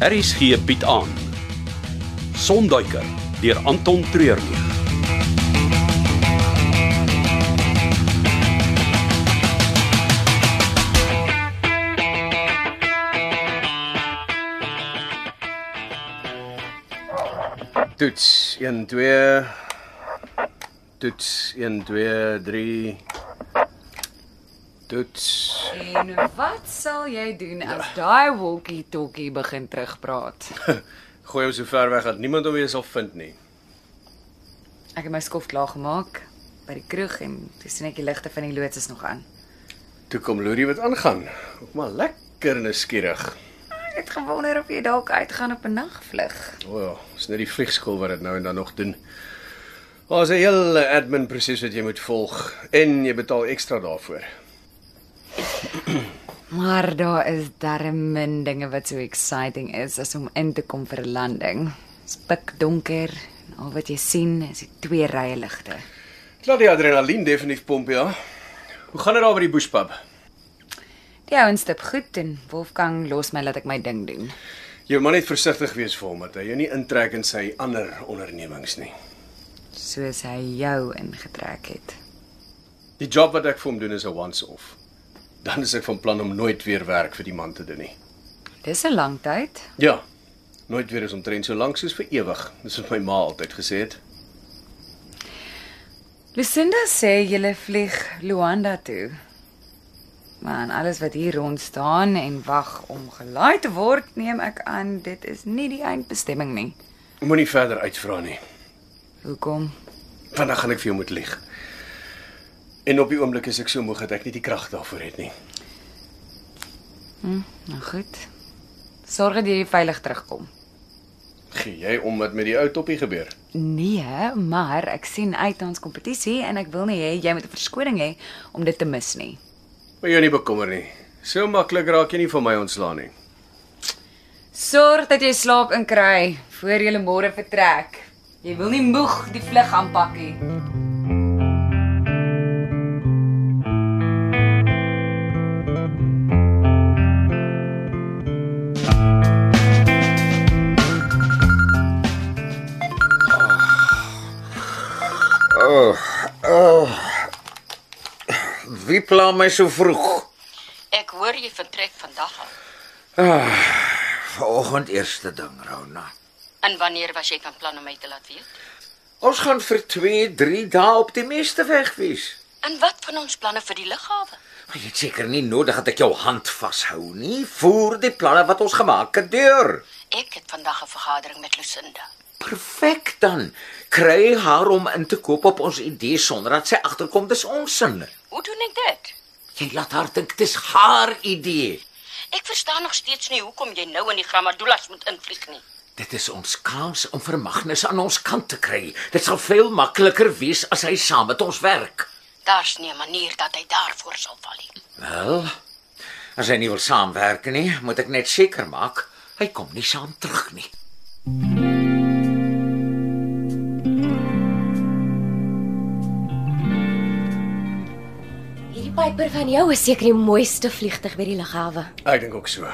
Aries gee bied aan. Sonduiker deur Anton Treurnig. Toets 1 2 Toets 1 2 3 Toets En wat sal jy doen as daai walkie-talkie begin terugpraat? Gooi hom so ver weg dat niemand hom weer sal vind nie. Ek het my skof klaar gemaak by die kroeg en toe sien ek die ligte van die loods is nog aan. Toe kom Lori wat aangaan. Ook maar lekker nuuskierig. Ek het gewonder of jy dalk uitgaan op 'n nagvlug. O, oh, is net die vliegskool wat dit nou en dan nog doen. Daar's 'n hele admin proses wat jy moet volg en jy betaal ekstra daarvoor. Maar daar is darem min dinge wat so exciting is as om in te kom vir 'n landing. Dit's pikdonker en al wat jy sien is die twee rye ligte. Laat die adrenalien definitief pomp, ja. Hoe gaan dit daar by die bushpub? Die ouens stap goed en Wolfgang los my laat ek my ding doen. Jy moet net versigtig wees vir hom dat hy jou nie intrek in sy ander ondernemings nie. Soos hy jou ingetrek het. Die job wat ek vir hom doen is 'n once-off. Dan is ek van plan om nooit weer werk vir die man te doen nie. Dis 'n lang tyd. Ja. Nooit weer is omtrent so lank soos vir ewig. Dis wat my ma altyd gesê het. Lucinda sê jy vlieg Luanda toe. Maar en alles wat hier rond staan en wag om gelaai te word, neem ek aan dit is nie die eindbestemming nie. Moenie verder uitvra nie. Hoekom? Vandag gaan ek vir jou moet lieg. En op die oomblik is ek so moeg dat ek nie die krag daarvoor het nie. Nou goed. Sorg dat jy veilig terugkom. Gee jy om wat met die ou toppie gebeur? Nee, maar ek sien uit na ons kompetisie en ek wil nie hê jy moet 'n verskoning hê om dit te mis nie. Maar jou nie bekommer nie. So maklik raak jy nie van my ontslaan nie. Sorg dat jy slaap inkry voor jy môre vertrek. Jy wil nie moeg die vlug aanpak nie. Wie pla my so vroeg? Ek hoor jy vertrek vandag al. Vanoggend eerste ding, Rona. En wanneer was jy van plan om my te laat weet? Ons gaan vir 2, 3 dae op die meeste weg wees. En wat van ons planne vir die lughawe? Maar jy het seker nie nodig dat ek jou hand vashou nie. Voer die planne wat ons gemaak het deur. Ek het vandag 'n vergadering met Lucinda. Perfek dan. Kry haar om in te koop op ons idee sonder dat sy agterkom dis ons sin. Hoe doen ek dit? Jy laat haar dink dis haar idee. Ek verstaan nog steeds nie hoekom jy nou in die Grammadulas moet invlieg nie. Dit is ons kans om vir Magnus aan ons kant te kry. Dit sal veel makliker wees as hy saam met ons werk. Daar's nie 'n manier dat hy daarvoor sal val nie. Wel, as hy nie wil saamwerk nie, moet ek net seker maak hy kom nie saam terug nie. Hierdie Piper van jou is seker die mooiste vliegtyg by die lughawe. Ek dink ook so.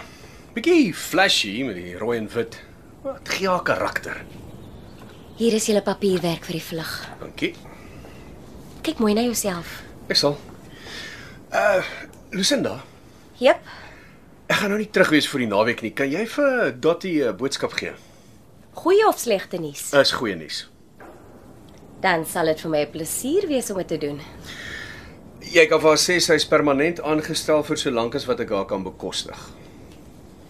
Bietjie flashy met die rooi en wit. Wat gee haar karakter. Hier is julle papierwerk vir die vlug. Dankie. Kyk mooi na jouself. Ek sal. Uh, Lucinda, Jep. ek gaan nou nie terug wees vir die naweek nie. Kan jy vir Dottie 'n boodskap gee? Goeie of slegte nuus? Is goeie nuus. Dan sal dit vir my 'n plesier wees om dit te doen. Jy kan vir haar sê sy's permanent aangestel vir so lank as wat ek haar kan bekostig.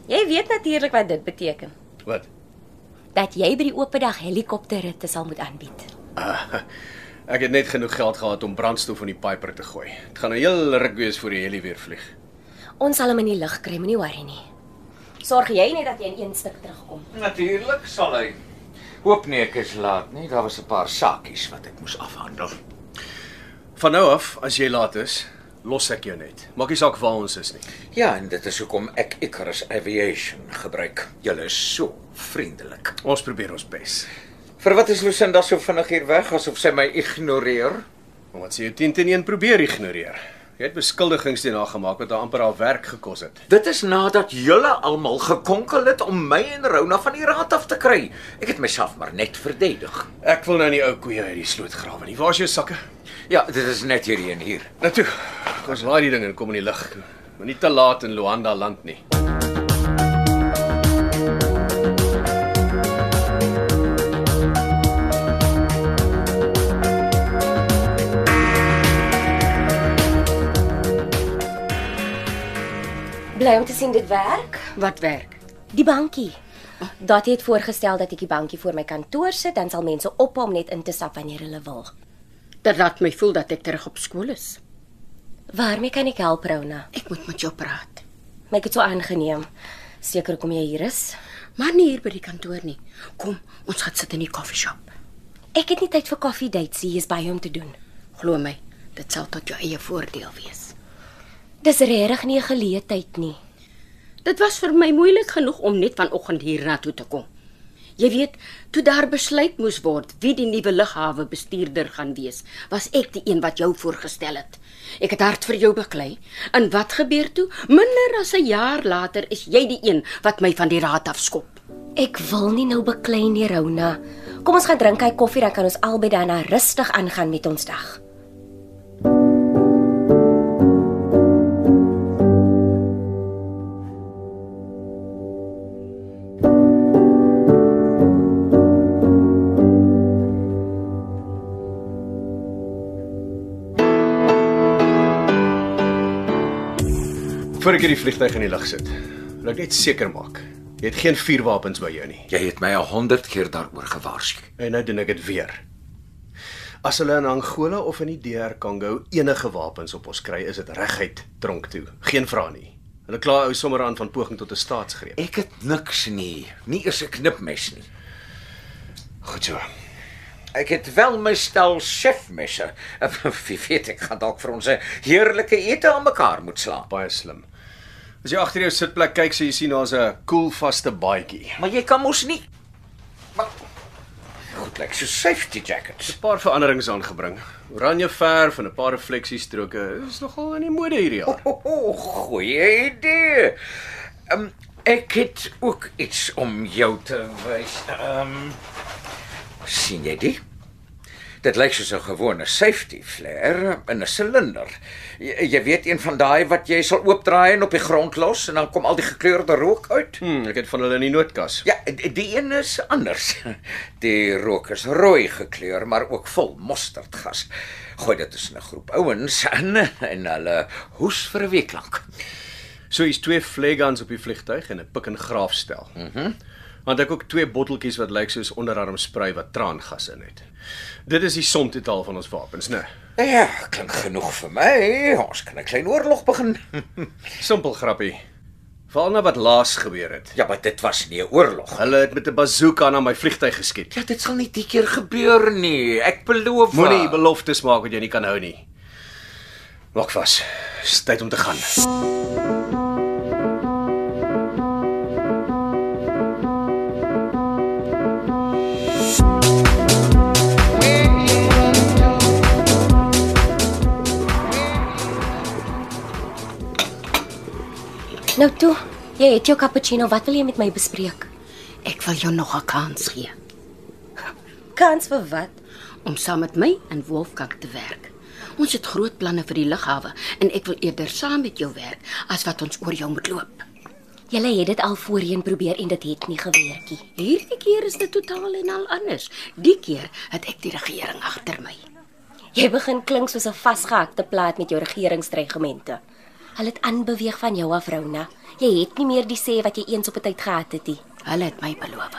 Jy weet natuurlik wat dit beteken. Wat? Dat jy by die oop dag helikopterritte sal moet aanbied. Uh, ek het net genoeg geld gehad om brandstof in die Piper te gooi. Dit gaan 'n heel ruk wees voor die heli weer vlieg. Ons sal hom in die lug kry, moenie worry nie. Sorg jy net dat jy in een stuk terugkom. Natuurlik sal hy. Hoop nie ek is laat nie. Daar was 'n paar saakies wat ek moes afhandel. Van nou af, as jy laat is, los ek jou net. Maak nie saak waar ons is nie. Ja, en dit is hoekom ek Icarus Aviation gebruik. Julle is so vriendelik. Ons probeer ons bes. Vir wat is Lucinda so vinnig hier weg asof sy my ignoreer? Omdat sy jou 10 teen 1 probeer ignoreer. Jy het beskuldigings teen haar gemaak wat haar amper haar werk gekos het. Dit is nadat julle almal gekonkel het om my en Rona van die raad af te kry. Ek het myself maar net verdedig. Ek wil nou nie ou koeie uit die sloot grawe nie. Waar is jou sakke? Ja, dit is net hierdie en hier. Nou toe. Ons laai die ding en kom in die lug. Maar nie te laat in Luanda land nie. Bly om te sien dit werk. Wat werk? Die bankie. Datie het voorgestel dat ek die bankie voor my kantoor sit, dan sal mense ophou om net in te stap wanneer hulle wil. Dit laat my voel dat ek terug op skool is. Waarmee kan ek help, Rona? Ek moet met jou praat. My het so aangeneem. Seker kom jy hier is. Maar nie hier by die kantoor nie. Kom, ons gaan sit in die koffieshop. Ek het nie tyd vir koffiedates hier, is baie om te doen. Glo my, dit sal tot jou eie voordeel wees. Dis regtig nie 'n geleentheid nie. Dit was vir my moeilik genoeg om net vanoggend hiernatoe te kom. Jy weet, toe daar besluit moes word wie die nuwe lughawe bestuurder gaan wees, was ek die een wat jou voorgestel het. Ek het hard vir jou beklei. En wat gebeur toe? Minder as 'n jaar later is jy die een wat my van die raad afskop. Ek wil nie nou beklei nie, Rona. Kom ons gaan drink hy koffie dan kan ons albei daarna rustig aangaan met ons dag. Voor ek hierdie vliegtyg in die lug sit, wil ek net seker maak. Jy het geen vuurwapens by jou nie. Jy het my al 100 keer daaroor gewaarsku. En nou doen ek dit weer. As hulle in Angola of in die DR Congo enige wapens op ons kry, is dit reguit tronk toe. Geen vrae nie. Hulle kla ou sommer aan van poging tot 'n staatsgreep. Ek het niks nie, nie eers 'n knipmes nie. Goed so. Ek het wel my stel chefmesse. Wie weet ek gaan dalk vir ons 'n heerlike ete aan mekaar moet slaap. Baie slim. As jy agter jou sitplek kyk, sal jy sien daar's 'n koelvaste baadjie. Maar jy kan mos nie. Maar goed, lyk so safety jackets. 'n Paar veranderings aangebring. Oranje verf en 'n paar refleksiestroke. Dis nogal in die mode hierdie jaar. O, oh, goeie idee. Ehm um, ek het ook iets om jou te wys. Ehm um, sien jy dit? Dit lyk soos 'n gewone safety flare in 'n silinder. Jy, jy weet een van daai wat jy sal oopdraai en op die grond los en dan kom al die gekleurde rook uit. Hm, ek het van hulle in die noodkas. Ja, die een is anders. Die rook is rooi gekleur, maar ook vol mosterdgas. Gooi dit tussen 'n groep ouens in en hulle hoes vir 'n week lank. So hier's twee flare guns op die vliegtyg en 'n pik en graaf stel. Mhm. Mm Want ek ook twee botteltjies wat lyk soos onderarmspray wat traangas in het. Dit is die somtotaal van ons wapens, né? Ja, klink genoeg vir my. Ons kan 'n klein oorlog begin. Simpel grappie. Val na wat laas gebeur het. ja, maar dit was nie 'n oorlog. Hulle het met 'n bazooka na my vliegtyg geskiet. Ja, dit sal nie die keer gebeur nie. Ek beloof. Moenie beloftes maak wat jy nie kan hou nie. Maak vas. Dis tyd om te gaan. Nou toe, jy het jou cappuccino. Wat wil jy met my bespreek? Ek wil jou nog 'n kans gee Kans vir wat? om saam met my en Wolfgang te werk. Ons het groot planne vir die lughawe en ek wil eerder saam met jou werk as wat ons oor jou moet loop. Julle het dit al voorheen probeer en dit het nie gewerk nie. Hierdie keer is dit totaal en al anders. Die keer het ek die regering agter my. Jy begin klink soos 'n vasgehakte plaat met jou regeringsdreigemente. Hulle het aanbeweeg van jou af, Rona. Jy het nie meer die sê wat jy eens op 'n tyd gehad het nie. Hulle het my beloof.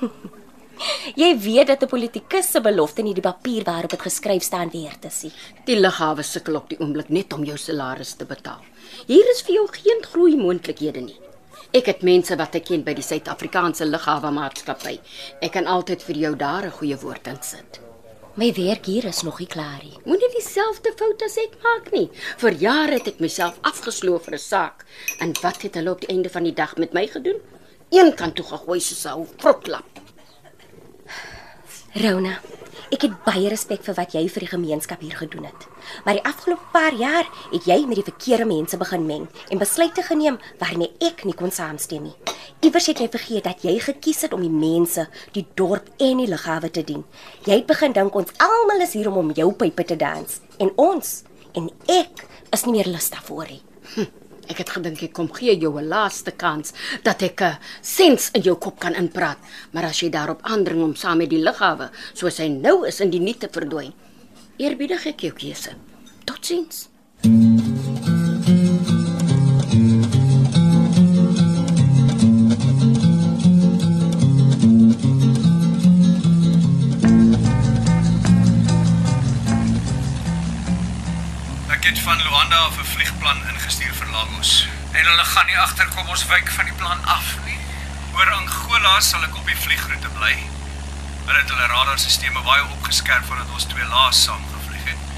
Jy weet dat 'n politikus se belofte nie die papier waarop dit geskryf staan werd is nie. Die lughawe sukkel op die oomblik net om jou salaris te betaal. Hier is vir jou geen groei moontlikhede nie. Ek het mense wat ek ken by die Suid-Afrikaanse Lughawe Maatskappy. Ek kan altyd vir jou daar 'n goeie woord insit. My werk hier is nog nie klaar nie. Moenie dieselfde fout as ek maak nie. Vir jare het ek myself afgesloof vir 'n saak. En wat het hulle op die einde van die dag met my gedoen? Een kant toe gegooi soos 'n vrotklap. Rona, Ek het baie respek vir wat jy vir die gemeenskap hier gedoen het. Maar die afgelope paar jaar het jy met die verkeerde mense begin meng en besluite geneem waarmee ek nie kon saamstem nie. Iewers het jy vergeet dat jy gekies het om die mense, die dorp en die lughawe te dien. Jy het begin dink ons almal is hier om om jou pype te dans en ons en ek is nie meer lus daarvoor nie. Ek het gedink ek kom gee jou 'n laaste kans dat ek 'n sens in jou kop kan inpraat, maar as jy daarop aandring om saam met die lughawe, soos hy nou is in die niet te verdwyn, eerbiedig ek jou keuse. Totsiens. Ek het van Luanda af 'n vliegplan ingestuur vir Lagos. En hulle gaan nie agterkom ons wyk van die plan af nie. Oor Angola sal ek op die vliegroete bly. Hulle het hulle radarstelsels baie opgeskerp voordat ons twee laas saam gevlieg het.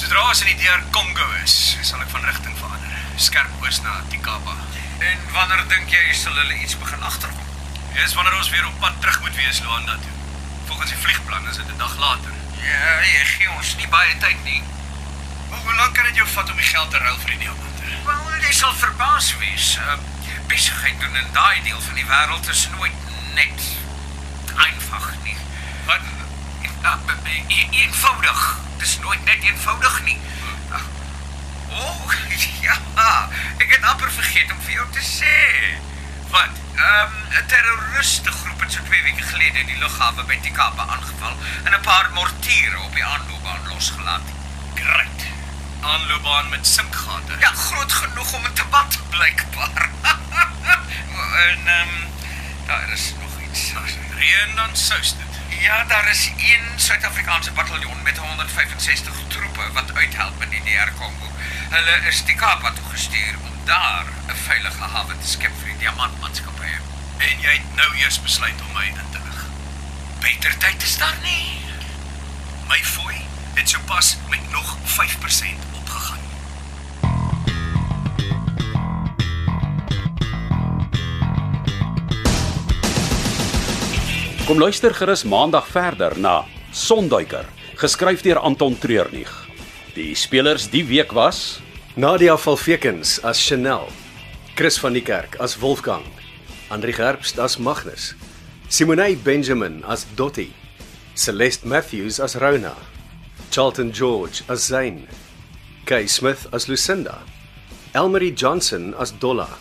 Sodra ons in die deur Kongo is, sal ek van rigting verander. Skerp oos na Tikapa. En wanneer dink jy sal hulle iets begin agterkom? Dis wanneer ons weer op pad terug moet wees Luanda toe. Volgens die vliegplan is dit 'n dag later. Ja, jy gee ons nie baie tyd nie. Maar hoe lank kan dit jou vat om die geld te ruil vir die diamante? Wel, jy sal verbaas wees. Uh, besigheid doen in daai deel van die wêreld is nooit net eenvoudig nie. Wat uh, e eenvoudig. Dis nooit net eenvoudig nie. Uh, oh, ja. Ek het amper vergeet om vir jou te sê. Wat? Ehm um, 'n terroristegroep het so 2 weke gelede die lughawe by Tikapa aangeval en 'n paar mortiere op die aanloopbaan losgelaat. Great. Aanloopbaan met sinkgate. Ja, groot genoeg om 'n te bad blykbaar. en ehm um, daar is nog iets. Reën dan sous dit. Ja, daar is een Suid-Afrikaanse bataljon met 165 troepe wat uithelp in die DR Kongo. Hulle is die Kaap toe gestuur om daar 'n veilige hawe te skep vir die diamantmaatskappye. En jy het nou eers besluit om my in te lig. Beter tyd is daar nie. My fooi het sopas met nog 5% opgegaan. Kom luister gerus maandag verder na Sonduiker, geskryf deur Anton Treurnig. Die spelers die week was Nadia Valvekens as Chanel, Chris van die Kerk as Wolfgang, Andri Gerbst as Magnus, Simonay Benjamin as Dottie, Celeste Matthews as Rona, Charlton George as Zain, Kay Smith as Lucinda, Elmarie Johnson as Dolla,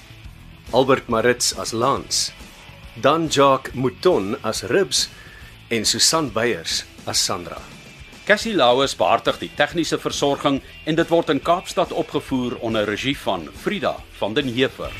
Albert Maritz as Lance, Dan Jacques Mouton as Ribs en Susan Beyers as Sandra. Cassie Lauers behartig die tegniese versorging en dit word in Kaapstad opgevoer onder regie van Frida van den Heever.